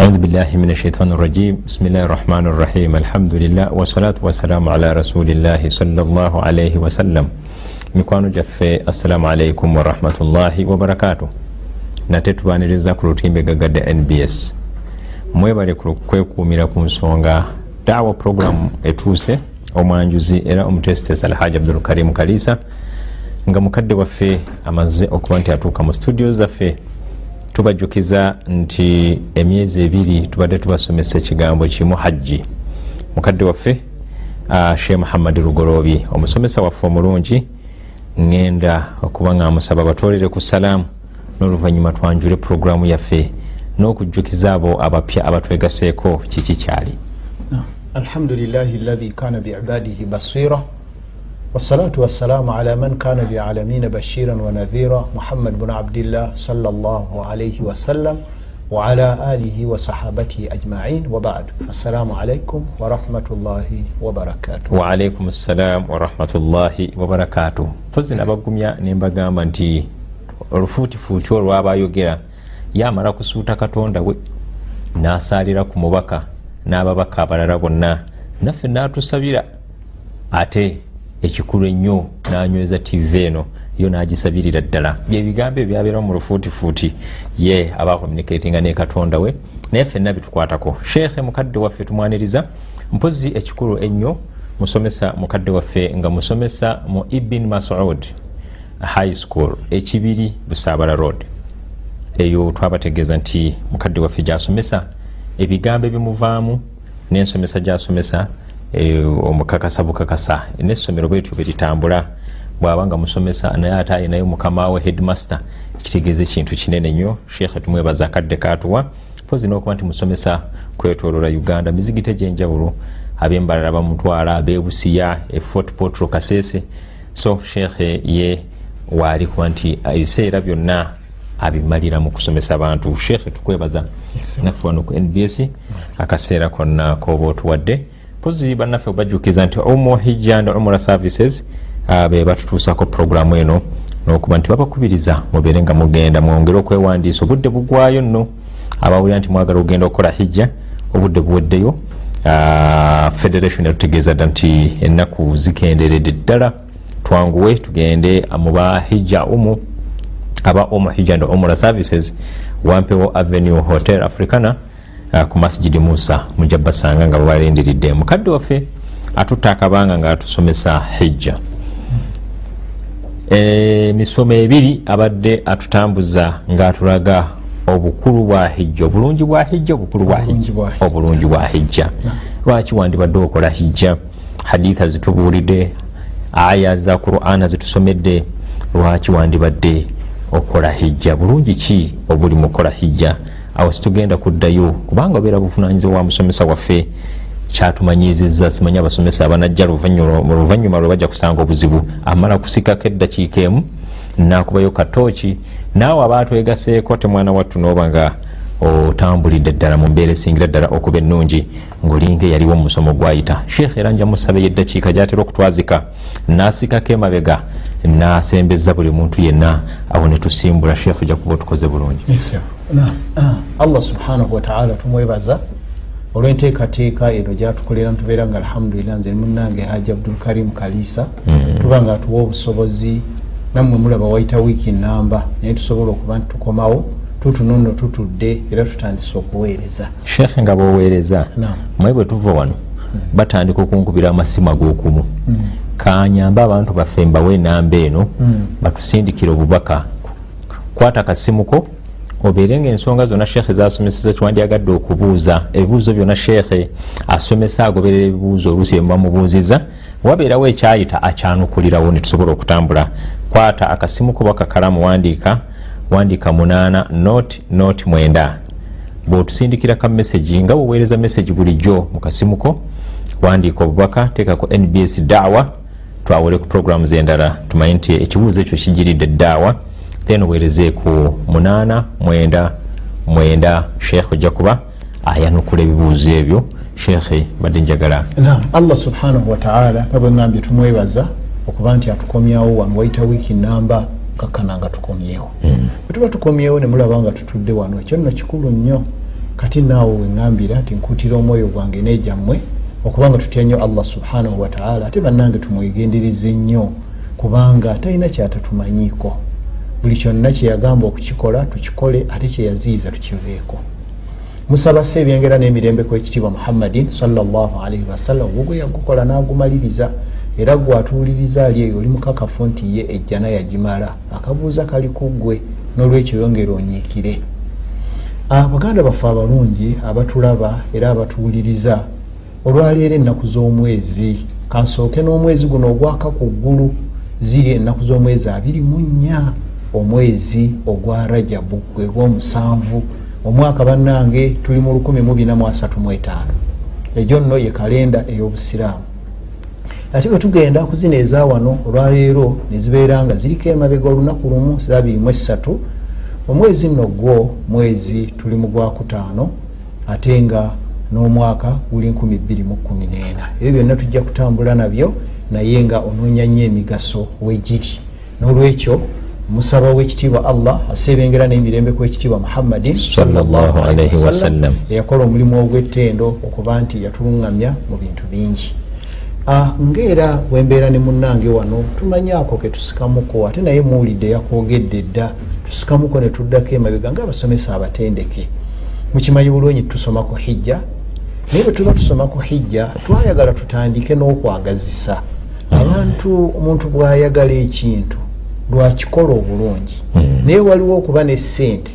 أعوذ بالله من الشيطان الرجيم بسم الله الرحمن الرحيم الحمد لله والصلاة والسلام على رسول الله صلى الله عليه وسلم mikwano gyaffe assalamu alaikum warahmatullahi wabarakatu nate tubaniriza ku lutimbe gagadde nbs mwebale kwekuumira ku nsonga daawa programu etuuse omwanjuzi era omutesitesi alhaji abdulkarimu kalisa nga mukadde waffe amaze okuba nti atuuka mu studio zaffe Tubajjukiza nti emyezi ebiri tubadde tubasomesa ekigambo kimu hajji. Mukadde waffe sheh muhammadi lugoloobi omusomesa waffe omulungi ŋŋenda okuba nga musaba batwolere ku salaamu n'oluvannyuma twanjule puroguramu yaffe n'okujjukiza abo abapya abatwegaseeko kiki kyali. Alhamdulilahi lahi kana biibadihi basira wasalatu wassalamu ala man kana lilalamina bashiran wanadhira muhammad bnu abdillah salllah alaihi wasallam وعلى آله وصحابته أجمعين وبعد السلام عليكم ورحمة الله وبركاته وعليكم السلام ورحمة الله وبركاته pozi nabagumya nembagamba nti olufuutifuuti olwaba ayogera yamala kusuuta katonda we nasalira ku mubaka n'ababaka abalala bonna naffe natusabira ate ekikulu ennyo nanyweza tv eno yo nagisabirira ddala. Byebigambo ebyabeera mu lufuutifuuti ye aba communicatinga ne katonda we naye ffenna bitukwatako. Sheekhe mukadde waffe tumwaniriza mpozi ekikulu ennyo musomesa mukadde waffe nga musomesa mu ibin masud high school ekibiri busaabala road. Eyo twabategeeza nti mukadde waffe gyasomesa ebigambo ebimuvaamu n'ensomesa gyasomesa omukakasa bukakasa. N'essomero bwetyo bweritambula bwaba nga musomesa naye ate ayinayo mukama we headmaster kitegeeza ekintu kinene nnyo. Sheekhe tumwebaza akadde katuwa pozi nokuba nti musomesa kwetolola uganda mizigito egyenjawulo abembalala bamutwala abebusiya efort potro kasese. So sheekhe ye waali kuba nti ebiseera byonna abimalira mu kusomesa abantu sheekhe tukwebaza naffe wano ku nbs akaseera konna koba otuwadde pozi bannaffe bajjukiza nti omu hijja and umura services uh, be batutuusako puroguramu eno nokuba nti babakubiriza mubeere nga mugenda mwongere okwewandiisa. Obudde bugwayo nno. Abawulira nti mwagala okugenda okukola hijja obudde buweddeyo. Uh, federation yatutegeeza dda nti ennaku zikenderedde ddala. Twanguwe tugende muba hijja umu aba omu hijja and omura services wampewo avenue hotel africana ku masjidi musa mujja basanga nga babalindiridde mukadde waffe atutta akabanga nga atusomesa hijja. Emisomo ebiri abadde atutambuza ngaatulaga obukulu bwa hijja. Obulungi bwa hijja obulungi bwa hijja. Lwaki wandibadde okola hijja? Haditha zitubuulidde aya za qur'ana zitusomedde lwaki wandibadde okola hijja? Bulungi ki obuli mukola hijja awo situgenda kuddayo kubanga obeera buvunanyizibwa wa musomesa waffe kyatumanyiziza simanyi abasomesa abanajja luvanyuma lwe bajja kusanga obuzibu. Amala kusikako eddakiika emu nakubayo katooki naawe aba twegaseeko temwana wattu nooba nga otambulidde ddala mu mbeera esingira ddala okuba ennungi ngaolinga eyaliwo mumusomo gwayita. Sheekh era nja musabeyo eddakiika gyatera okutwazika nasikako emabega nasembeza buli muntu yenna awo netusimbula sheekh ojja kuba otukoze bulungi allah subhanahu wataala tumwebaza. Olwenteekateeka eno gyatukolera ntubeera nga alhamdulillah nze munange haji abdulkarimu kalisa. Tuba nga atuwa obusobozi nammwe mulaba waita wiiki namba naye tusobola okuba nti tukomawo tutunono tutudde era tutandise okuweereza. Sheekhe nga boweereza mwe bwe tuva wano batandika okunkubira amasimu ag'okumu. Kanyambe abantu baffe mbawe enamba eno batusindikira obubaka. Kwata akasimuko obeere nga ensonga zonna sheekhe zasomeseza kiwandyagadde okubuuza. Ebibuuzo byonna sheekhe asomesa agoberera ebibuuzo oluusi byemubamubuuziza wabeerawo ekyayita akyanukulirawo netusobola okutambula. Kwata akasimu kuba kakalamu wandiika wandiika munaana not not mwenda. Bwotusindikira ka mesagi nga weweereza mesagi bulijjo mu kasimuko wandiika obubaka teekako nbs daawa twawole ku programu zendala. Tumanyi nti ekibuuzo ekyo kijiridde daawa then owereze ku munaana mwenda mwenda sheekhe ojja kuba ayanukula ebibuuzo ebyo. Sheekhe badde njagala. Allah subhanahu wataala nga bweŋambye tumwebaza okuba nti atukomyawo wano waita wiiki namba kakkana nga tukomyewo. Bwe tuba tukomyewo ne mulaba nga tutudde wano ekyo nno kikulu nnyo. Kati naawe weŋambira nti nkutira omwoyo gwange nejyammwe okubanga tutya nnyo allah subhanahu wataala ate bannange tumwegendereze nnyo kubanga talina kyatatumanyiiko buli kyonna kyeyagamba okukikola tukikole ate kyeyaziiza tukiveeko. Musaba sebyengera n'emirembe kwekitiibwa muhammadin salllahalaihi wasallam ogwe yagukola n'agumaliriza era gwatuwuliriza ali eyo oli mukakafu nti ye ejjana yagimala akabuuza kali ku ggwe n'olwekyo yongera onyiikire. Abaganda baffe abalungi abatulaba era abatuwuliriza olwaleero ennaku z'omwezi kansooke n'omwezi guno ogwaka ku ggulu ziri ennaku z'omwezi abiri mu nnya omwezi ogwa rajabu gwe gwomusanvu omwaka bannange tuli mu 1435 egyo nno ye kalenda ey'obusiraamu. Ate bwe tugenda kuzina eza wano olwaleero nezibeera nga ziriko emabega olunaku lumu zabirimu esatu omwezi nno gwo mwezi tuli mu gwakutaano ate nga n'omwaka guli 214 ebyo byonna tujja kutambula nabyo naye nga onoonya nnyo emigaso wegiri n'olwekyo musaba wekitiibwa allah asebengera n'emirembe kwekitiibwa muhammadin eyakola omulimu ogw'ettendo okuba nti yatuluŋŋamya mu bintu bingi. Ngaera bwembeera ne munnange wano tumanyako ketusikamuko ate naye muwulidde yakwogedde dda tusikamuko netuddako emabega ngaabasomesa abatendeke. Mukimanyi bulungi tusoma ku hijja? Naye bwe tuba tusoma ku hijja twayagala tutandike n'okwagazisa. Abantu omuntu bwayagala ekintu lwakikola obulungi. Naye waliwo okuba ne sente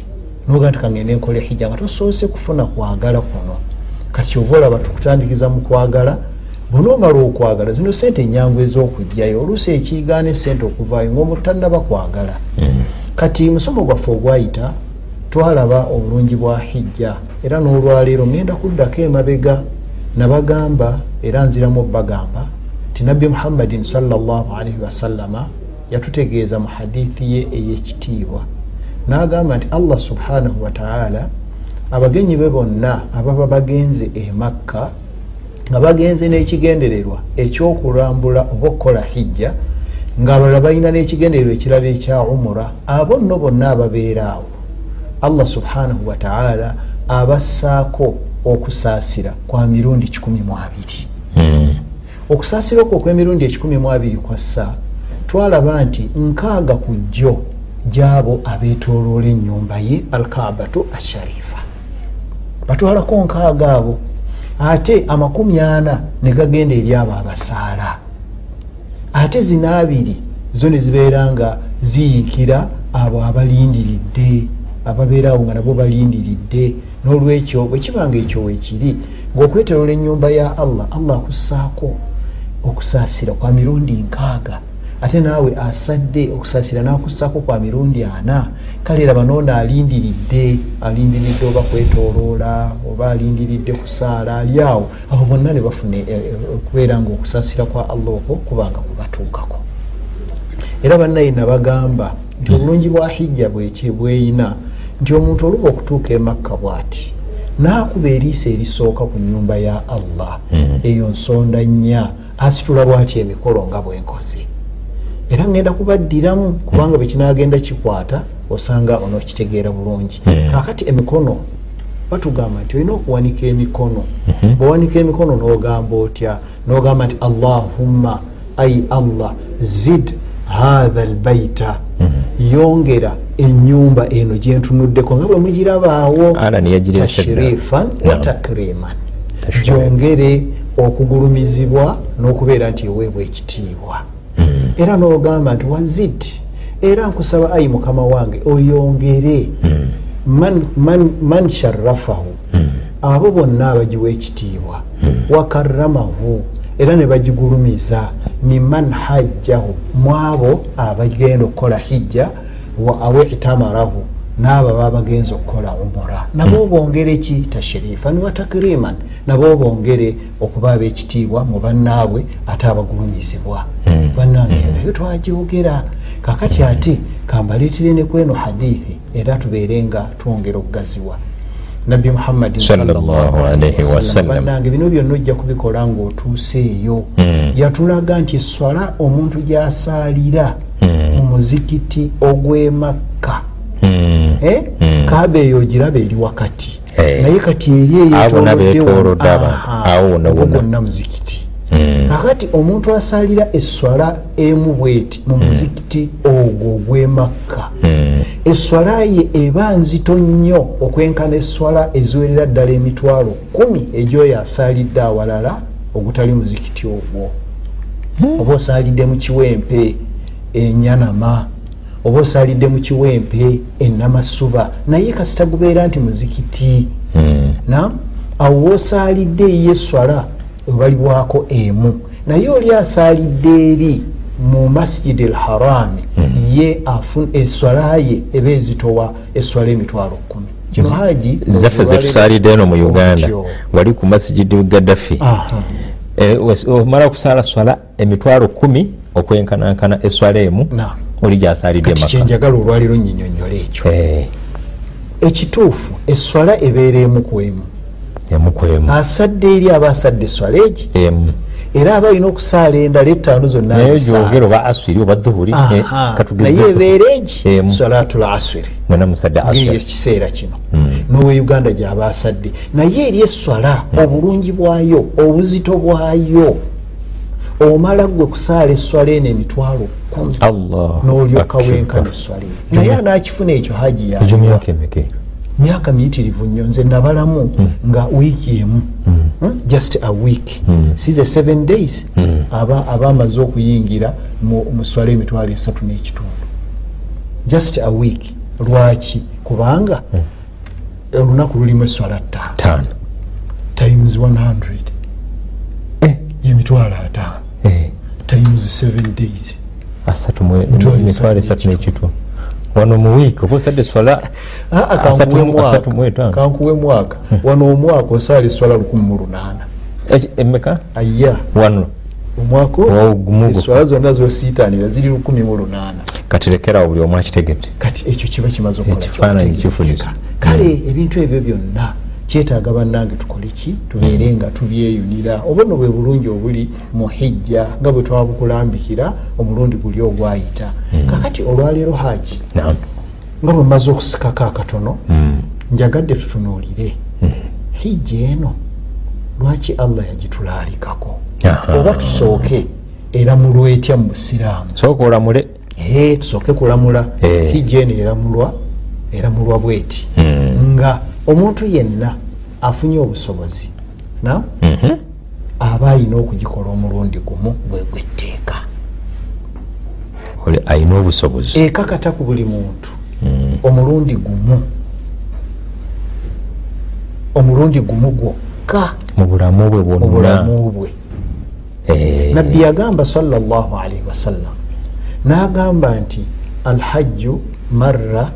noga nti kangende nkola hijja nga tosoose kufuna kwagala kuno. Kati ova olaba tukutandikiza mu kwagala bunomala okwagala zino sente enyangu ez'okugjayo oluusi ekiigaana esente okuvaayo ngaomuntu tannaba kwagala. Kati musomo gwaffe ogwayita twalaba obulungi bwa hijja. Era n'olwaleero ngenda kuddako emabega nabagamba era nziramu bagamba ti nabbi muhammadin salllahalaihi wasallama yatutegeeza mu hadithi ye ey'ekitiibwa. N'agamba nti allah subhanahu wataala abagenyi be bonna ababa bagenze e makka nga bagenze n'ekigendererwa ekyokulambula oba okukola hijja ngaabalala balina n'ekigendererwa ekirala ekya umura abo nno bonna ababeera awo. Allah subhanahu wataala abassaako okusaasira kwa mirundi 12 okusaasira okwo okw'emirundi 12 kwassa twalaba nti nkaaga ku jjo gyabo abeetoloola ennyumba ye alkabatu asharifa batwalako nkaaga abo. Ate amakumi ana ne gagenda eri abo abasaala. Ate zina abiri zo ne zibeera nga ziyikira abo abalindiridde ababeerawo nga nabo balindiridde. N'olwekyo bwe kibanga ekyo wekiri ng'okwetolola ennyumba ya allah allah akussaako okusaasira kwa mirundi nkaaga ate naawe asadde okusaasira n'akussaako kwa mirundi ana kale raba noono alindiridde alindiridde oba kwetoloola oba alindiridde kusaala ali awo. Abo bonna ne bafuna okubeera nga okusaasira kwa allah okwo kubanga kubatuukako era bannaye nabagamba nti obulungi bwa hijja bweyina nti omuntu oluba okutuuka emakka bw'ati naakuba eriisa erisooka ku nyumba ya allah. Eyo nsonda nnya asitula bwati emikolo nga bwenkoze era ngenda kubaddiramu kubanga bwekinagenda kikwata osanga onokitegeera bulungi. Kakati emikono batugamba nti olina okuwanika emikono. Bwewanika emikono nogamba otya? Nogamba nti allahumma ai allah zid hatha lbaita yongera enyumba eno gyentunuddeko nga bwe mugirabaawo tashrifan wa takriman. Gyongere okugulumizibwa n'okubeera nti eweebwa ekitiibwa era nogamba nti wazid era nkusaba ayi mukama wange oyongere. Man, man, man sharafahu abo bonna abagiwa ekitiibwa. Wakaramahu era ne bagigulumiza. Miman hajjahu. Mwabo abagenda okukola hijja awe itamarahu n'abo babagenza okukola umura nabo bongere ki? Tashrifan wa takriman nabo bongere okuba abekitiibwa mu bannaabwe ate abagulumizibwa bannange nayo twagyogera kakati ate kambaleetere ne kweno hadithi era tubeere nga twongera okugaziwa nabbi muhammadibannange bino byonna ojja kubikola ngaotuuseeyo yatulaga nti eswala omuntu gyasaalira mu muzikiti ogw'emakka kaba eyo ogiraba eri wakati. Eh. naye kati eri gwonna muzikiti. Kakati omuntu asalira eswala emu bweti mu muzikiti ogwo ogw'emakka. Eswala ye eba nzito nnyo okwenkana eswala eziwerera ddala emitwalo kumi egyoyo asalidde awalala ogutali muzikiti ogwo. Oba osalidde mu kiwempe enyanama oba osalidde mu kiwempe enamasuba naye kasita gubeera nti muzikiti. Mm. na? Awo wosalidde eyo eswala ebalibwako emu. Naye oli asalidde eri mu masjidi al harami ye afun eswala ye eba ezitowa eswala emitwalo kumi kino haji zaffe zetusalidde eno mu uganda wali ku masijidi gaddafi. Eh, omala kusala swala emitwalo kumi okwenkanankana eswala emu. Oli gyasalidde maka kyenjagala olwaliro nyinyonyola ekyo. Eh, ekituufu eswala ebeera emu ku emu. Emu ku emu. Asadde eri aba asadde eswala egi? Era aba alina okusaala endala ettaano zonna gyogera oba aswiri oba dhuhuri eh, naye ebeera egi? Salatul aswiri ekiseera kino. Nowe uganda gyaba asadde. Naye eri eswala obulungi bwayo obuzito bwayo omala gwe kusaala eswala eno emitwalo kumi n'olyoka wenkana eswala eyo naye anaakifuna ekyo haji yawa myaka miyitirivu nnyo nze nabalamu nga wiiki emu. Hmm? just a week. Size seven days aba amaze okuyingira mu mu swala emitwalo esatu n'ekitundu. Just a week. Lwaki? Kubanga olunaku lulimu eswala ttaano. Taano times 100 Eh, yemitwalo ataano. eh, times 7 days. Asatu mu- Mitwalo esatu n'ekitu wano mu wiiki oba osadde swala Ah, ah, asatu kankuwe mu- mwaka. asatu mu etaano kankuwe mwaka wano omwaka osaala eswala 18 Eh, emeka? Aya. Wano. Omwaka eswala zonna zosiitanira ziri 18 katirekerawo buli omu akitegedde kati ekyo kiba kimaze kyokutegeerekeka. kifunika. kale ebintu ebyo byonna kyetaaga bannange tukole ki? Tubeere nga tubyeyunira. Oba no bwe bulungi obuli mu hijja nga bwe twabukulambikira omulundi guli ogwayita. Kakati olwaleero haji Naam. nga bwe mmaze okusikako akatono Mm. njagadde tutunuulire. Hijja eno lwaki allah yagitulaalikako? Oba tusooke eramulwa etya mu busiraamu? Sooka olamule. Tusooke kulamula. Hijja eno eramulwa eramulwa bweti. Nga omuntu yenna afunye obusobozi na Mhm. aba ayina okugikola omulundi gumu bwe gwetteeka. Oli ayina obusobozi? Ekakata ku buli muntu. Omulundi gumu. Omulundi gumu gwokka. Mu bulamu bwe bwonna. Obulamu bwe. Eh, nabbi yagamba sallallahu alaihi wasallam nagamba nti alhajju marra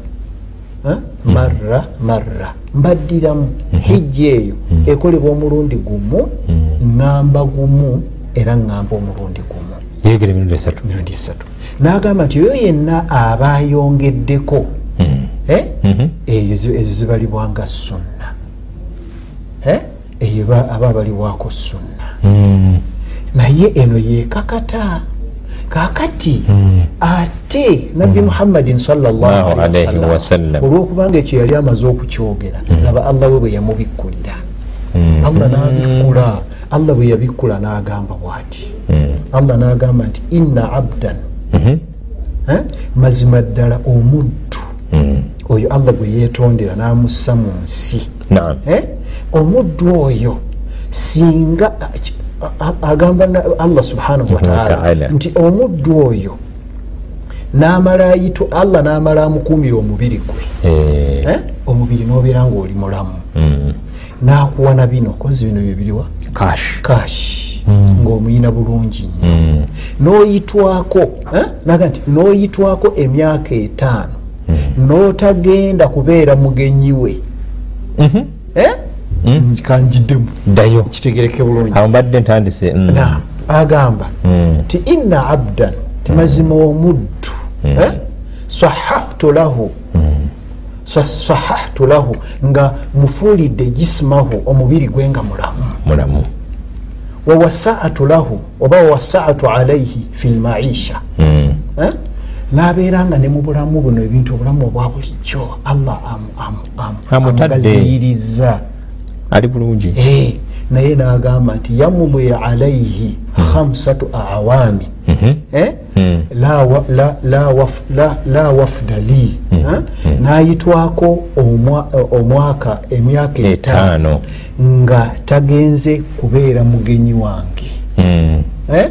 eh, marra marra. Mbaddiramu hijja eyo. Ekolebwa omulundi gumu ŋŋamba gumu era ŋŋamba omulundi gumu. Mirundi esatu. Nagamba nti oyo yenna aba ayongeddeko. Eh, Mhm. ezo zibalibwanga sunna. Eh, eyo ba- aba abalibwako sunna. Naye eno yekakata kakati. Ate nabbi muhammadin wasallam. olwokubanga ekyo yali amaze okukyogera laba allah we bwe yamubikkulira Mm. allah nabikkula. Allah bwe yabikkula n'agamba bwati. Allah n'agamba nti inna abdan. Mhm. eh, mazima ddala omuddu. Oyo allah gwe yeetondera n'amussa mu nsi. Eh? omuddu oyo singa agamba allah subhanahu Wa ta'ala. wataala nti omuddu oyo namala ayitu allah namala amukuumira omubiri gwe Eh, Eh? omubiri nobeera ngaoli mulamu mm. nakuwa na bino kozi bino byebiriwa Cash. kashi Mm. ngaomuyina bulungi nnyo Mm. noyitwako eh? naga nti noyitwako emyaka etaano notagenda kubeera mugenyi we Mhm. eh? Kanjiddemu ddayo kitegereke bulungi awo mbadde ntandise mm. na agamba Mm. ti inna abdan ti mazima omuddu eh? sahahtu lahu Sa- sahahtu lahu nga mufuulidde jisimahu omubiri gwe nga mulamu mulamu wawasaatu lahu oba wawasaatu alaihi fi lmaisha Mm. eh? n'abeera nga ne mu bulamu buno ebintu obulamu obwa bulijjo allah amu- amu- amu- Amutadde. amugaziyiriza ali bulungi. Eh, naye n'agamba nti yamudwi alaihi khamsatu awaami. Mhm. Eh? Mm. la wa- la- la waf- la- la wafda li n'ayitwako omwa- omwaka emyaka etaano. nga tagenze kubeera mugenyi wange. Mm. Eh?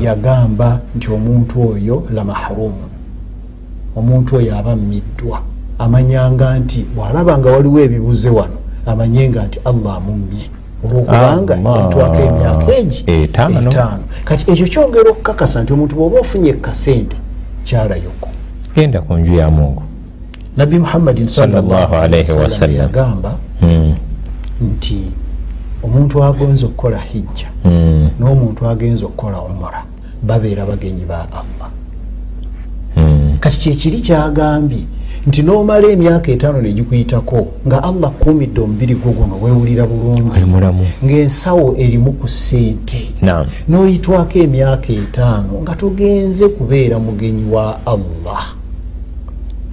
Yagamba nti omuntu oyo la mahrumu omuntu oyo aba mmiddwa. Amanyanga nti bw'alaba nga waliwo ebibuze wano amanyenga nti allah amummye olwokubanga yatwako emyaka egi Etaano. kati ekyo kyongera okukakasa nti omuntu bw'oba ofunye kasente kyalayoko genda ku nju ya mungu nabbi muhammadin sallam. yagamba Mm. nti omuntu agonza okukola hijja Mm. n'omuntu agenza okukola umura babeera bagenyi ba allah Mm. kati kyekiri kyagambye nti n'omala emyaka etaano negikuyitako nga allah kuumidde omubiri gwo guno weewulira bulungi. Ng'ensawo erimu ku ssente. N'oyitwako emyaka etaano nga togenze kubeera mugenyi wa allah.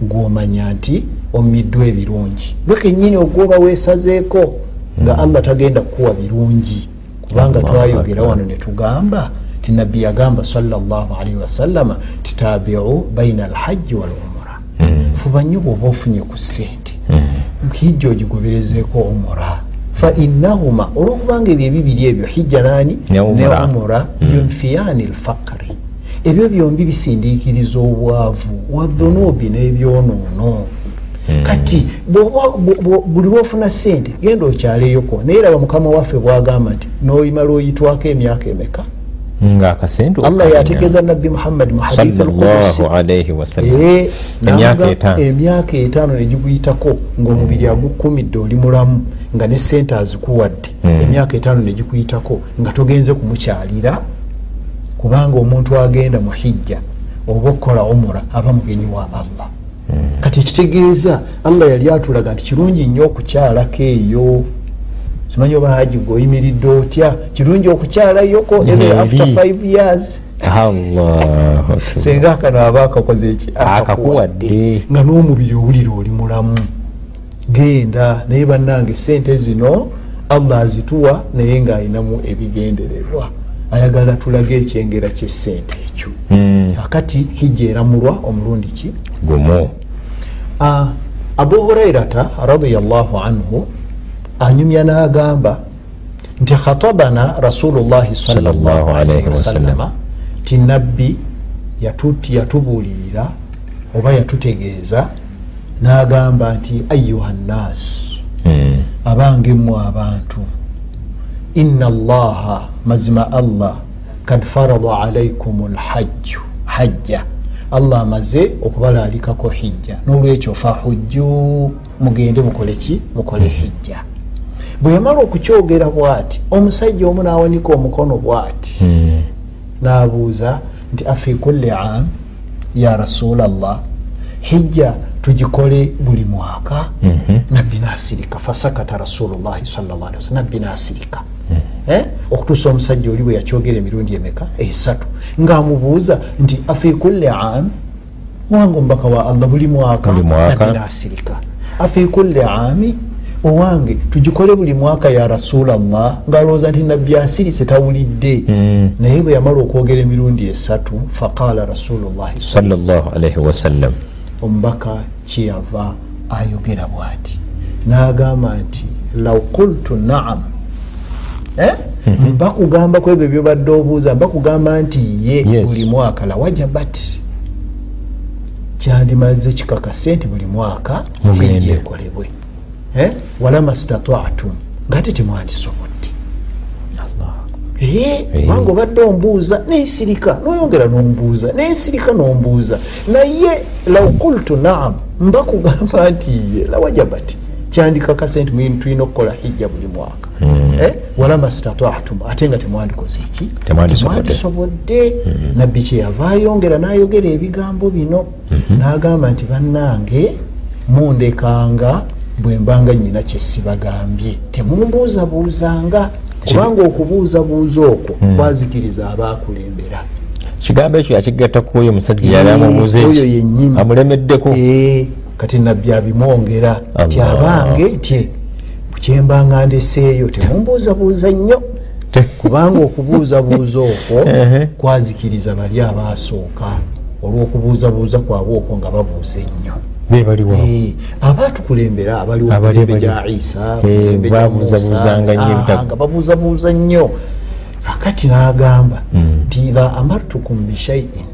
Gw'omanya nti omiddwa ebirungi. Gwe kennyini ogwoba weesazeeko nga allah tagenda kukuwa birungi. Kubanga twayogera wano ne tugamba ti nabbi yagamba salllahalaihi wasallama titabiu baina alhajji walumura Mm. Fuba nnyo bw'oba ofunye ku ssente Mm. hijja ogigoberezeeko umura fainahuma olwokubanga ebyo ebibiri ebyo hijja nani? Ne umura. umura yunfiyani lfaqri. Ebyo byombi bisindiikiriza obwavu wadhunubi n'ebyonoono. Kati buli lwofuna sente genda okyaleyoko naye raba mukama waffe bwagamba nti noyimala oyitwako emyaka emeka nga akasente allah yategeeza nabbi muhammadi mu hadithi alqudusi sallallahu alaihi wasallam Eh, emyaka n'aga- etaano. negikuyitako ngaomubiri agukumidde oli mulamu nga ne sente azikuwadde Mm. emyaka etaano negikuyitako nga togenze kumukyalira kubanga omuntu agenda mu hijja oba okukola omura aba mugenyi wa allah. Kati ekitegeeza allah yali atulaga nti kirungi nnyo okukyalako eyo simanyi oba haji gwe oyimiridde otya? Kirungi okukyalayo even Eri. after 5 years? Senga akano aba akakoze eki akakuwadde. Nga n'omubiri owulira oli mulamu. Genda naye bannange sente zino allah azituwa naye ng'alinamu ebigendererwa. Ayagala tulage ekyengera kyesente ekyo. Mm. akati hijja eramulwa omulundi ki? Gumu. Ah, abu hurairata radiallahu anhu anyumya n'agamba nti khatabana rasulullahi wasallama ti nabbi yatu- yatubuulirira oba yatutegeeza n'agamba nti ayuha nnaasu Mm. abange mmwe abantu. Inna allaha mazima allah kad farada alaikum lhajju hajja. Allah amaze okubalaalikako hijja. N'olwekyo fahujju mugende mukole ki? Mukole hijja bwe yamala okukyogera bw'ati omusajja omu n'awanika omukono bw'ati Mm. n'abuuza nti afi kulli am ya rasula llah hijja tugikole buli mwaka Mhm. nabbi nasirika fasakata rasulullahi wasallam nabbi nasirika Eh? okutuusa omusajja oli bwe yakyogera emirundi emeka esatu ng'amubuuza nti afi kulli am owange omubaka wa allah Buli mwaka. nabbi nasirika afi kulli ami owange tugikole buli mwaka ya rasulallah ng'alowooza nti nabbi asirise tawulidde Mm. naye bwe yamala okwogera emirundi esatu faqala rasulullahi wasallam omubaka kyeyava ayogera bw'ati. N'agamba nti law qultu naam. Eh? mbakugamba ku ebyo byobadde obuuza mbakugamba nti ye buli mwaka lawajabat kyandimaze kikakase nti buli mwaka hijja ekolebwe? Walama stataatum ngaate temwandisobodde Eh. kubanga obadde ombuuza nensirika noyongera nombuuza nensirika nombuuza. Naye law qultu naam mbakugamba nti ye lawajabat kyandikakase nti mwi- tulina okukola hijja buli mwaka. Eh, walama stataatum ate nga temwandikoze ki? Temwandisobodde. temwandisobodde nabbi kyeyava ayongera n'ayogera ebigambo bino. N'agamba nti bannange mundekanga bwe mbanga nyina kyesibagambye temumbuuzabuuzanga kubanga okubuuzabuuza okwo kwazikiriza abaakulembera. Kigambo ekyo yakigatta kuoyo omusajja yali amubuuza oyo yennyini. Amulemeddeko. Kati nabbi abimwongera Allah. kyabange tye. Kyembanga ndeseeyo temumbuuzabuuza nnyo. Kubanga okubuuzabuuza okwo kwazikiriza bali abaasooka olw'okubuuzabuuza kwabwe okwo nga babuuza ennyo abaatukulembera abaliwo Abali- mulembe gya isa Eh, nnyo ah, nga babuuzabuuza nnyo. Akati n'agamba Mm. nti idha amartukum bishaiin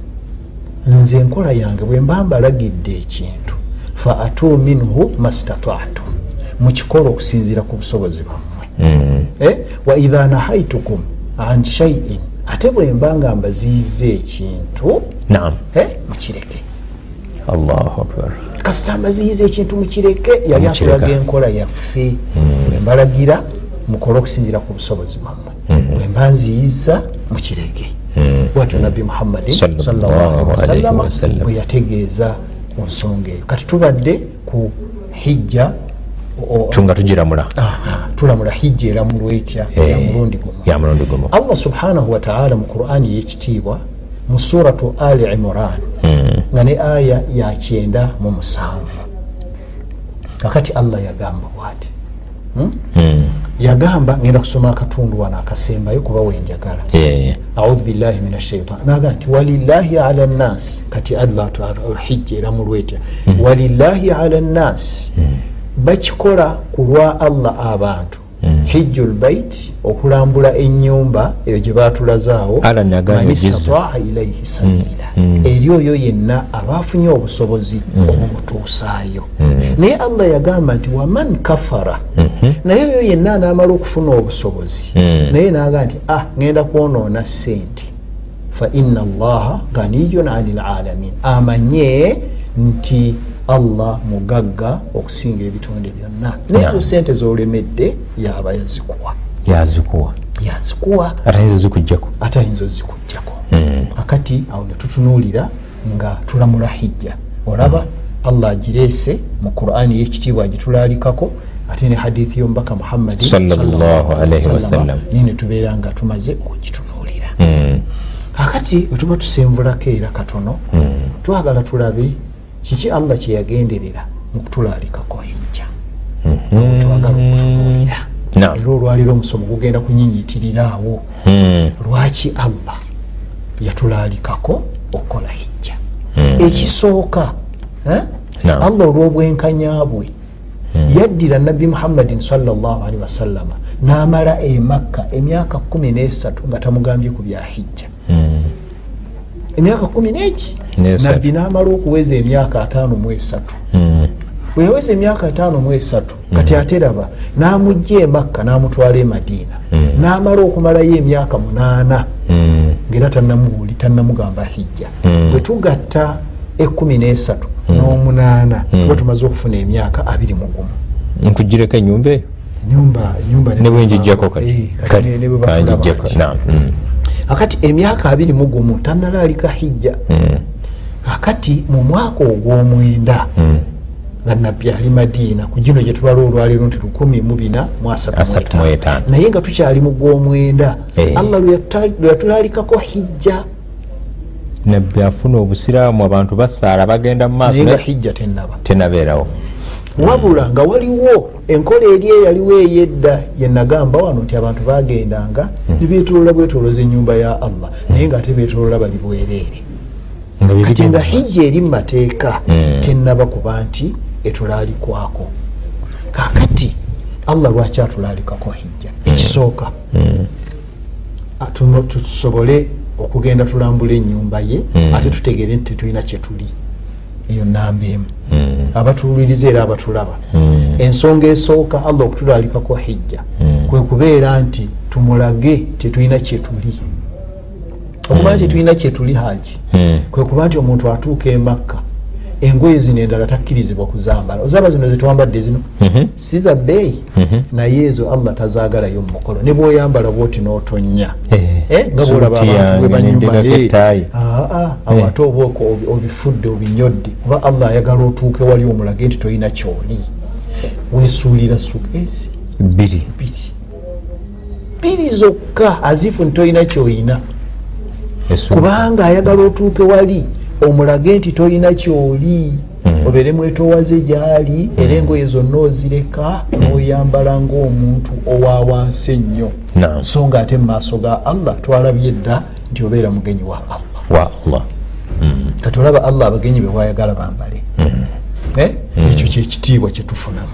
nze enkola yange bwe mba mbalagidde ekintu fa atu minhu mastataatum mukikola okusinziira ku busobozi bwammwe. Mm. Eh, wa idha nahaitukum an shaiin ate bwe mba nga mbaziyiza ekintu eh, mukireke. Allahu akbar kasita mbaziyiza ekintu mukireke yali atulaga enkola yaffe. Bwe mbalagira mukole okusinziira ku busobozi bwammwe. Bwe mba nziyiza mukireke bwatyo nabbi alaihi wasallam. bwe yategeeza ku nsonga eyo. Kati tubadde ku hijja tunga tugiramula. Aha, tulamula hijja eramulwa etya? Ya mulundi gumu ya mulundi gumu allah subhanahu wataala mu qur'ani yekitiibwa mu suratu ali imran Mm. nga ne aya yakyenda mu musanvu. Kakati allah yagamba bwati Hmm? Mm. yagamba ngenda kusoma akatundu wano akasembayo kuba wenjagala audhu billahi min ashaitan naga nti walillahi ala nnasi kati allah hijja eramulwetya walillahi ala nnasi bakikola ku lwa allah abantu hijju lbait okulambula enyumba eyo gye batulazaawo Allah nagamba man jizza. istataa ilaihi sabila eri oyo yenna abafunye obusobozi obumutuusaayo. Naye allah yagamba nti waman kafara naye oyo yenna anaamala okufuna obusobozi Mm. naye naga nti ah ngenda kwonoona sente fa ina allaha ganiyun ani lalamin amanye nti allah mugagga okusinga ebitonde byonna. Naye Yeah. sente zolemedde yaba yazikuwa. Yazikuwa. Yazikuwa. Ate nizo zikugjako ate ayinza ozikugjako. Mm. akati awo netutunuulira nga tulamula hijja. Olaba allah agireese mu qurani yekitiibwa agitulalikako ate ne hadithi y'omubaka wasallam. naye netubeera nga tumaze okugitunuulira. Mm. akati wetuba tusenvulako era katono twagala tulabe kiki allah kyeyagenderera mu kutulalikako hijja awo twagala okutunuulira. Naam. era olwaliro omusomo gugenda kunyinyitirirawo. Mm. lwaki allah yatulalikako okukola hijja ekisooka eh? Allah olw'obwenkanya bwe. Yaddira nabbi muhammadin salllahalihi wasallama n'amala e makka emyaka kumi nesatu nga tamugambye ku bya hijja. Emyaka kumi neki? Nabbi n'amala okuweza emyaka ataano mu esatu. Mm. bwe yaweza emyaka ataano mu esatu kati ate raba n'amugja e makka n'amutwala e madiina. N'amala okumalayo emyaka munaana. Mm. ngaera tannamubuuli tannamugamba hijja. Mm. bwe tugatta ekumi nesatu n'omunaana bwe tumaze okufuna emyaka abiri mu gumu. Nkugireko enyumba eyo nyumba nyumba ne bwenjijjako Eh, kati kati akati emyaka abiri mu gumu tannalaalika hijja Mm. akati mu mwaka ogw'omwenda Mm. nga nabbi ali madiina ku gino gye tubala olwaliro nti lukumi mu bina mu asatu mu Asatu mu etaano. etaano. naye nga tukyali mu gw'omwenda Eh. allah lwe yatulalikako hijja nabbi afuna obusiraamu abantu basaala bagenda mu maaso naye nga hijja tennaba tenabeerawo wabula nga waliwo enkola eri eyaliwo eyedda yenagamba wano nti abantu bagendanga nebetolola bwetoloza enyumba ya allah naye nga ate betolola bali bwereere. Kati nga hijja eri mu mateeka Mm. tennaba kuba nti etulalikwako kakati allah lwaki atulalikako hijja? Ekisooka atuno- tusobole okugenda tulambula enyumba ye ate tutegere nti tetulina kyetuli eyo namba emu. Mm. abatuwuliriza era abatulaba. Mm. ensonga esooka allah okutulalikako hijja. Kwe kubeera nti tumulage tetulina kyetuli okuba nti tulina kyetuli haji kwe kuba nti omuntu atuuka emakka engoye zino endala takkirizibwa kuzambala. Ozaba zino zetwambadde zino? Mhm. si za bbeeyi? Naye ezo allah tazaagalayo mu mukolo ne bwoyambala bwoti n'otonya Eh, Eh, nga bwolaba abantu bwe banyuma nendekako eh, aa awo ate oba oko- obi- obifudde obinyodde. Kuba allah ayagala otuuke wali omulage nti tolina kyoli. Wesuulira sukesi bbiri. Bbiri. Bbiri zokka azifu nti tolina kyoyina. Essuubi. kubanga ayagala otuuke wali omulage nti tolina kyoli Mm. obeere mwetowaze gyali era engoye zonna ozireka noyambala ngaomuntu owa wansi ennyo. So nga ate mumaaso ga allah twalabye dda nti obeera mugenyi wa allah. Wa allah. Kati olaba allah abagenyi bewayagala bambale. Eh? ekyo kyekitiibwa kyetufunamu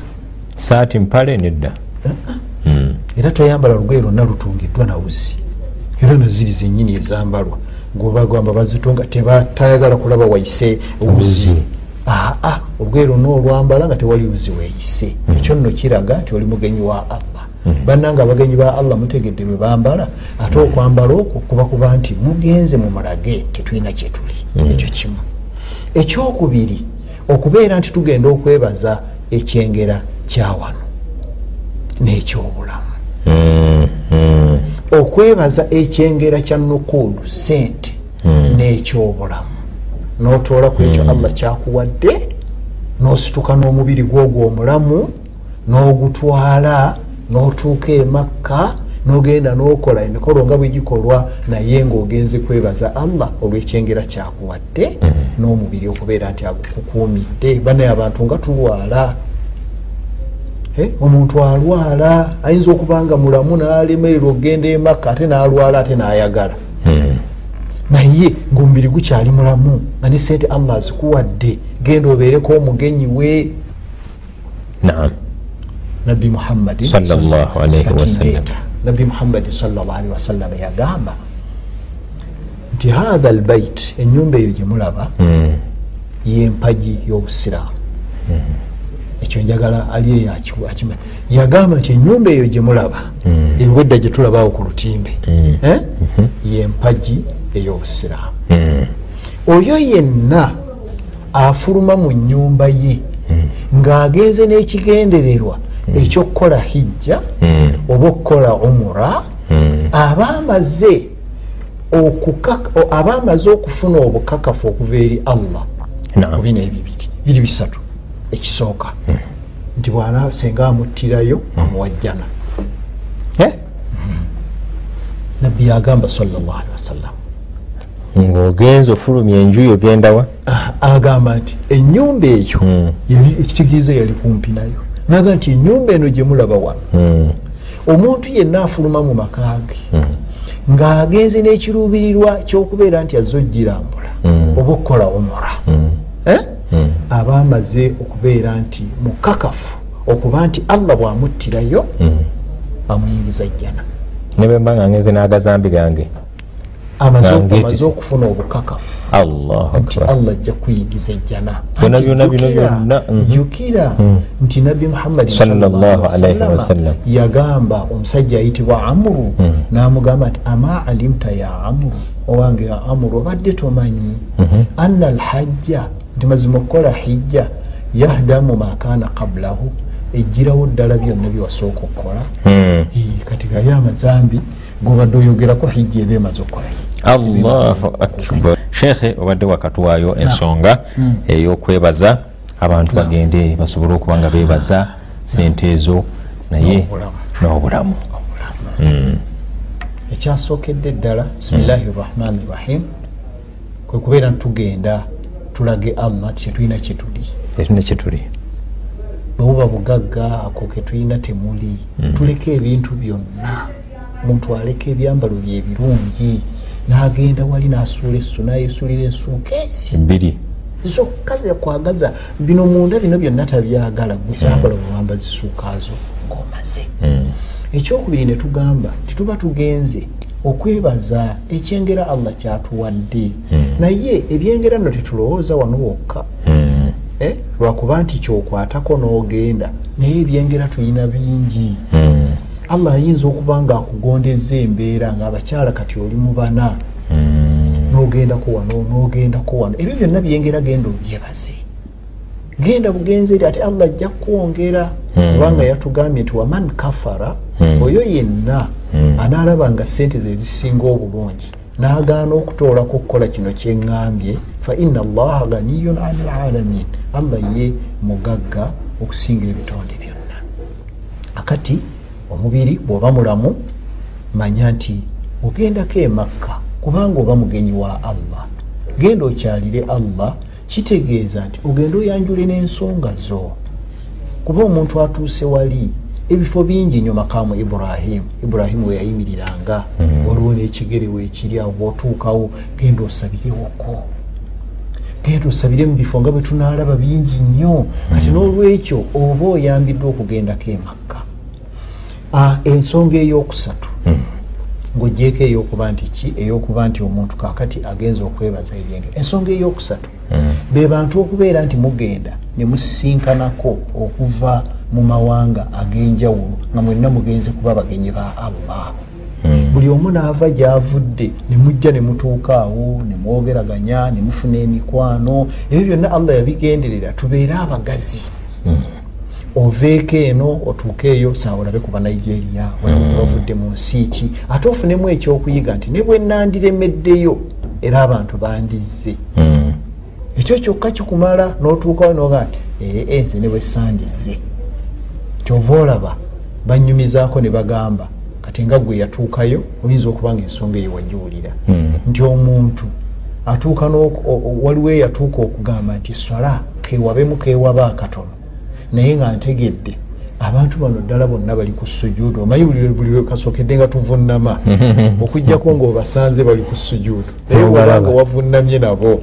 saati mpale nedda. Mm. era toyambala lugoye lwonna lutungiddwa nawuzi era naziri zenyini ezambalwa gobagamba bazitunga tebatayagala kulaba waise wuzi aa olugoye lwonna olwambala nga tewali wuzi weeyise ekyo nno kiraga nti oli mugenyi wa allah. Bannanga abagenyi ba allah mutegedde bwe bambala ate okwambala okwo kuba kuba nti mugenze mumulage tetulina kyetuli ekyo kimu. Ekyokubiri okubeera nti tugenda okwebaza ekyengera kyawano n'ekyobulamu. Okwebaza ekyengera kya nukuudu sente n'ekyobulamu. Notoola ku ekyo allah kyakuwadde nosituka n'omubiri gwogwo omulamu n'ogutwala n'otuuka emakka n'ogenda n'okola emikolo nga bwegikolwa naye ng'ogenze kwebaza allah olw'ekyengera kyakuwadde n'omubiri okubeera nti agukukuumidde banaye abantu nga tulwala omuntu alwala ayinza okuba nga mulamu nalemererwa okugenda emakka ate nalwala ate nayagala. Mm. naye ngaomubiri gukyali mulamu nga ne sente allah azikuwadde genda obeereko omugenyi we. Naam. Nabbi muhammadin nabbi muhammadin salllahalihi wasallama yagamba nti hatha albait enyumba eyo gyemulaba Mm. yempagi y'obusiraamu ekyo njagala ali eyo aki- akimanyi yagamba nti enyumba eyo gyemulaba ewedda gyetulabawo ku lutimbe Eh? yempagi ey'obusiraamu Mm. oyo yenna afuluma mu nyumba ye ng'agenze n'ekigendererwa ekyokukola hijja Mm. oba okukola umura Mm. aba amaze aba amaze okufuna obukakafu okuva eri allah ku bino ebibiri biri bisatu ekisooka. Nti bwana senga amuttirayo amuwajjana. Eh? nabbi yagamba salllahalihi wasallam ng'ogenza ofulumya enjuyo byendawa Ah, agamba nti enyumba eyo yali ekitegeeza yali kumpi nayo. Naga nti enyumba eno gyemulaba wano omuntu yenna afuluma mu maka ge ng'agenze n'ekiruubirirwa kyokubeera nti azze ogirambula oba okukola omura Eh? aba amaze okubeera nti mukakafu okuba nti allah bw'amuttirayo amuyingiza jjana ne bwe mba nga ngenze n'agazambi gange. Amaze okufuna obukakafu. Nti allah ajja kuyingiza ejjana jjukira- byonna, mhm. jjukira. Nti nabbi muhammadi Sallallahu alaihi wasallam. yagamba omusajja ayitibwa amuru namugamba nti ama alimta ya amuru owange ya amuru obadde tomanyi. Anna alhajja nti mazima okukola hijja yahdamu makana qablahu ejjirawo ddala byonna byewasooka okukola. Mm. Eh, kati gali amazambi gobadde oyogerako hijja eba emaze okukolayo allahu akbar. sheekhe obadde wakatuwaayo ensonga ey'okwebaza. Abantu bagende basobole okuba nga bebaza sente ezo naye N'obulamu. n'obulamu. Mm. ekyasookedde ddala bisimillahi rahmani rahim kwe kubeera ntitugenda tulage allah ti kyetulina kyetuli. Ekyo kyetuli. Bwebuba bugagga ako ketulina temuli tuleke ebintu byonna. Omuntu aleka ebyambalo bye ebirungi n'agenda wali n'asuula essu nayesuulira ensuukeesi bbiri. Zokka zekwagaza bino munda bino byonna tabyagala. Gwe kyambala bwewamba zisuukaazo ng'omaze. Ekyokubiri ne tugamba tituba tugenze okwebaza ekyengera allah kyatuwadde. Naye ebyengera nno tetulowooza wano wokka. Mm. Eh, lwakuba nti kyokwatako n'ogenda naye ebyengera tulina bingi. Mm. allah ayinza okuba nga akugondeza embeera ngaabakyala kati oli mu bana. Nogendako wano nogendako wano. Ebyo byonna byengera genda obyebaze. Genda bugenzi eri ate allah ajja kwongera. Kubanga yatugambye nti waman kafara oyo yenna anaalaba nga sente ze zisinga obulungi n'agaana okutoolako okukola kino kyeŋŋambye fa inna allaha ganiyun ani lalamin allah ye mugagga okusinga ebitonde byonna. Akati omubiri bw'oba mulamu manya nti ogendako emakka kubanga oba mugenyi wa allah genda okyalire allah kitegeeza nti ogenda oyanjule n'ensonga zo. Kuba omuntu atuuse wali ebifo bingi nyo makamu ibrahimu ibrahimu weyayimiriranga waliwo n'ekigere weekiri awo bwotuukawo genda osabirewoko. Genda osabire mu bifo nga bwe tunaalaba bingi nnyo. Kati n'olwekyo oba oyambiddwa okugendako emakka Ah, ensonga eyokusatu. Ngaogyeko eyokuba nti ki? Eyokuba nti omuntu kakati agenza okwebaza ebyenge. Ensonga eyokusatu. Be bantu okubeera nti mugenda ne musisinkanako okuva mu mawanga ag'enjawulo nga mwenna mugenze kuba bagenyi ba allah buli omu naava gyavudde nemujja nemutuuka awo nemwogeraganya nemufuna emikwano. Ebyo byonna allah yabigenderera tubeere abagazi. Oveeko eno otuuke eyo saawa olabe kuba nigeria walabavudde mu nsi ki? Ate ofunemu ekyokuyiga nti ne bwe nandiremeddeyo era abantu bandizze. Ekyo kyokka kikumala n'otuukawo noga nti ee nze ne bwe sandizze kyova olaba banyumizaako ne bagamba kati nga gwe yatuukayo oyinza okuba nga ensonga eyo wagiwulira. Nti omuntu atuuka waliwo eyatuuka okugamba nti swala kewabemu kewaba akatono. Naye nga ntegedde abantu bano ddala bonna bali ku sujuudu omanyi buli kasookedde nga tuvunama okugjako ngaobasanze bali ku sujuudu naye wala nga wavunamye nabo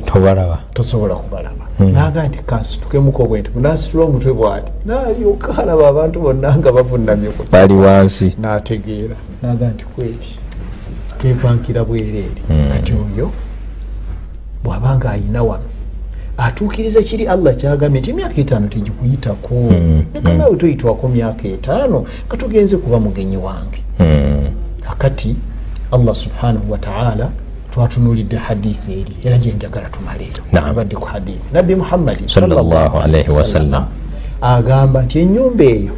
tosobola kubalaba naga nti kansitukemuko bwenti bunasitula omutwe bwati nalyoka alaba abantu bonna nga bavunamye bali wansi. Nategeera. Naga nti kweti twepankira bwereere kati oyo bwabanga ayina wano atuukiriza kiri allah kyagambye nti emyaka etaano tegikuyitako. Neka naawe toyitwako myaka etaano nga tugenze kuba mugenyi wange. Akati allah subhanahu wataala twatunulidde hadithi eri era gyenjagala tumaleeyo. Naam. abadde ku hadithi nabbi muhammadi wasallam. agamba nti enyumba eyo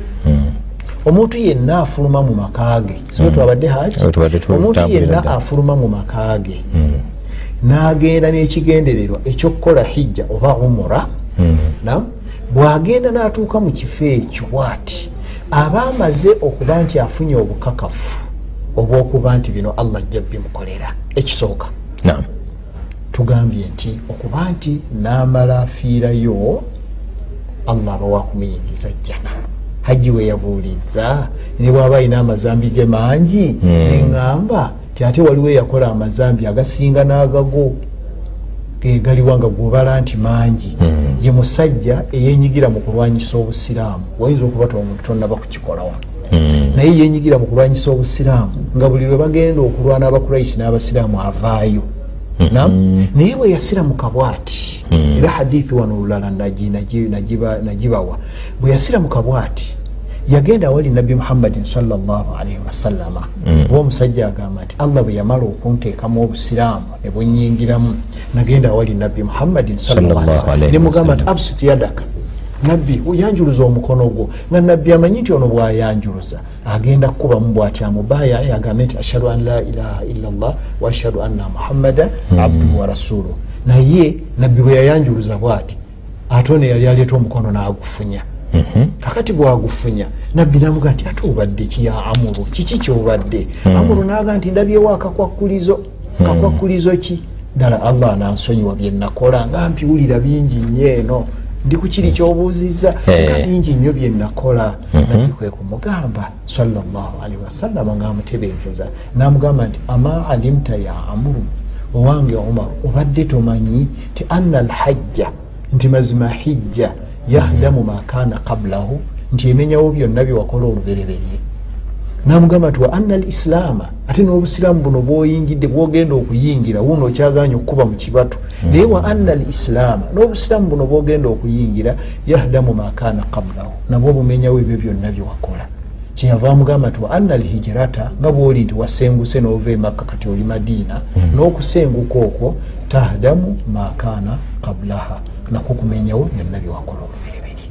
omuntu yenna afuluma mu maka ge. Sibe twabadde haji Eh, tubadde tu- omuntu yenna afuluma mu maka ge. N'agenda n'ekigendererwa ekyokukola hijja oba umura nam bw'agenda n'atuuka mu kifo ekyo bwati aba amaze okuba nti afunye obukakafu obwokuba nti bino allah ajja bimukolera ekisooka. Tugambye nti okuba nti n'amala afiirayo allah aba wakumuyingiza jjana. Hajji we yabuuliza ne bw'aba alina amazambi ge mangi? Neŋŋamba ti ate waliwo eyakola amazambi agasinga n'agago gegaliwa nga gwobala nti mangi. Ye musajja eyenyigira mu kulwanyisa obusiraamu. Wayinza okuba ti omuntu tonaba kukikola wano naye yenyigira mu kulwanyisa obusiraamu nga buli lwe bagenda okulwana abakuraishi n'abasiraamu avaayo. Nam naye bwe yasiramuka bwati era hadithi wano olulala nagi- nagi- nagiba- nagibawa. Bwe yasiramuka bwati yagenda awali nabbi muhammadin salllahalaihi wasallama oba omusajja agamba nti allah bwe yamala okunteekamu obusiraamu ne bunyingiramu nagenda awali nabbi muhammadin Sallallahu alaihi nemugamba nti absut yadaka nabbi oyanjuluza omukono gwo. Nga nabbi amanyi nti ono bwayanjuluza agenda kukubamu bwati amubayae agambe nti ashhadu an la ilaha illa llah wa ashhadu anna muhammada abduhu wa rasuluh naye nabbi bwe yayanjuluza bwati ate ono yali aleeta omukono n'agufunya. Kakati bwagufunya nabbi namuga nti ate obadde ki ya amuru? Kiki kyobadde? Amuru naga nti ndabyewo akakwakulizo. Kakwakulizo ki? Ddala allah nansonyiwa byenakola nga mpiwulira bingi nnyo eno ndi ku kiri kyobuuzizza? Nga bingi nnyo byenakola nabbi kwe kumugamba salllahalihi wasallama ngaamutebenkeza namugamba nti ama alimta ya amuru owange omar obadde tomanyi ti anna alhajja nti mazima hijja yahdamu makana qablahu. Nti emenyawo byonna byewakola olubereberye namugamba nti wa anna al islaama ate n'obusiraamu buno bwoyingidde bwogenda okuyingira wuno okyaganya okukuba mu kibatu. Naye wa anna al islaama n'obusiraamu buno bwogenda okuyingira yahdamu makana qablahu nabwo obumenyawo ebyo byonna byewakola kyeyava amugamba nti wa anna al hijirata nga bwoli nti wasenguse n'ova emakka kati oli madiina n'okusenguka okwo tahdamu makana qablaha nakwo kumenyawo byonna byewakola olubereberi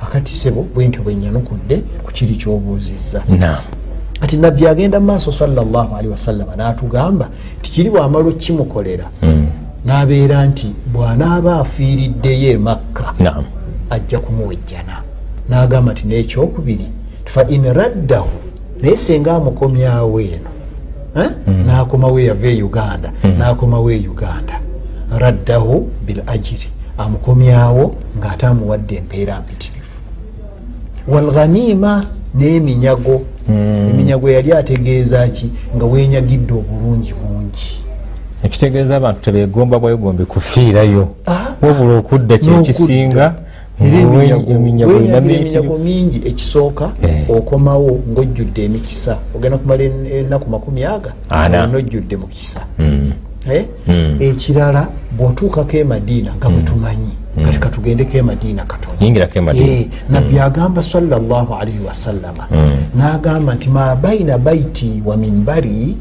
akati sebo bwentyo bwenyanukudde ku kiri kyobuuzizza kati nabbi agenda mu maaso salllahalihi wasallama n'atugamba nti kiri bwamala okkimukolera n'abeera nti bw'anaaba afiiriddeyo emakka ajja kumuwejjana n'agamba nti n'ekyokubiri fa in raddahu naye senga amukomyawo eno eh? nakomawo yava e uganda nakomawo e uganda. Raddahu bil ajiri amukomyawo ngaate amuwadde empeera mpitirifu walghanima n'eminyago eminyago yali ategeeza ki nga wenyagidde obulungi bungi? Ekitegeeza abantu tebegomba bwegombe kufiirayo Ah, wabula okudda kyekisinga eminyago mingi ekisooka Eh. okomawo ngaojjudde emikisa. Ogenda kumala en- ennaku makumi aga nojjudde mukisa. Mm. Eh? Mm. ekirala bw'otuukako e madiina nga bwe tumanyi kati katugendeko e madiina katono yingirako Eh, emadiina nabbi agamba sallallahu alaihi wasallama n'agamba nti ma baina baiti wa mimbari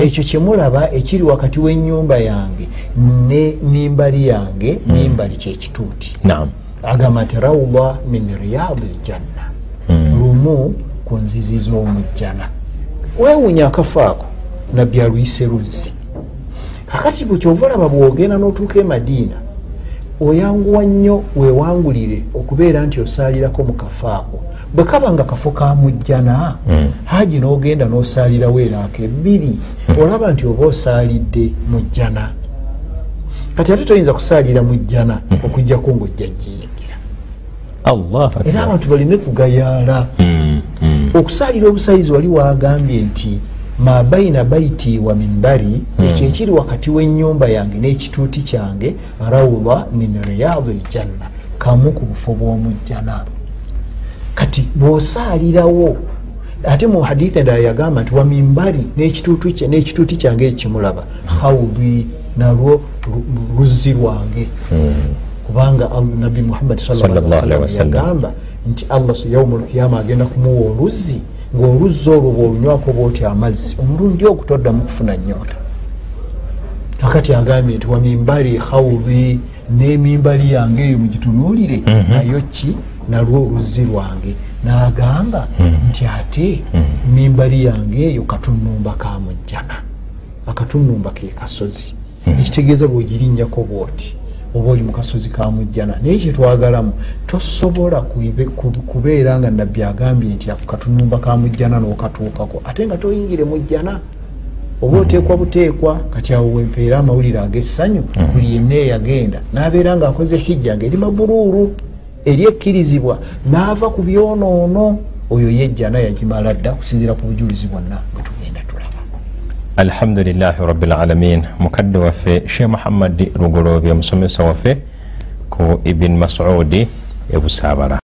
ekyo kyemulaba ekiri wakati w'ennyumba yange ne mimbari yange mimbari kyekituuti agamba nti rawda min riyadi ljanna. Lumu ku nzizi z'omujjana. Weewunya akafo ako nabbi aluyise luzzi. Kakati bwe kyova olaba bw'ogenda n'otuuka e madiina oyanguwa nnyo weewangulire okubeera nti osaalirako mu kafo ako. Bwe kaba nga kafo ka mujjana haji n'ogenda n'osaalirawo eraaka ebbiri olaba nti oba osaalidde mujjana. Kati ate toyinza kusaalira mujjana okugjako ng'ojja jjiyingira allah era abantu baleme kugayaala. Okusaalira obusayizi wali wagambye nti ma baina baiti wa mimbari ekyo ekiri wakati w'ennyumba yange n'ekituuti kyange rawda min riyadi ljanna kamu ku bufo bw'omujjana. Kati bw'osaalirawo ate mu haditha endala yagamba nti wa mimbari n'ekituuti kya- n'ekituuti kyange ekimulaba hawdi nalwo lu- luzzi lwange. Kubanga Al- nabbi muhammad yagamba nti allah yauma lkiyama agenda kumuwa oluzzi ngaoluzzi olwo bwolunywako bwoti amazzi omulundi ogwo toddamu kufuna nyoota akati agambye nti wamimbari hawdi n'emimbali yange eyo mugitunuulire nayo ki? Nalwo oluzzi lwange. N'agamba nti ate mimbali yange eyo katunumba ka mujjana akatunumba ke kasozi. Ekitegeeza bwegirinnyako bwoti oba oli mu kasozi ka mujjana. Naye kyetwagalamu tosobola kubeera nga nabbi agambye nti ako katunumba ka mujjana n'okatuukako. Ate nga toyingire mujjana oba oteekwa buteekwa kati awo wempeera amawulire ag'essanyu buli yenna eyagenda n'abeera ng'akoze hijja nga eri maburuuru eri ekkirizibwa n'ava ku byonoono. Oyo yejjana yagimala dda kusinziira ku bujulizi bwonna bwe tugenda. tulaba alhamdulilahi rabilalamin mukadde waffe sheikh muhammadi lugoloobi omusomesa waffe ku ibin masudi ebusaabala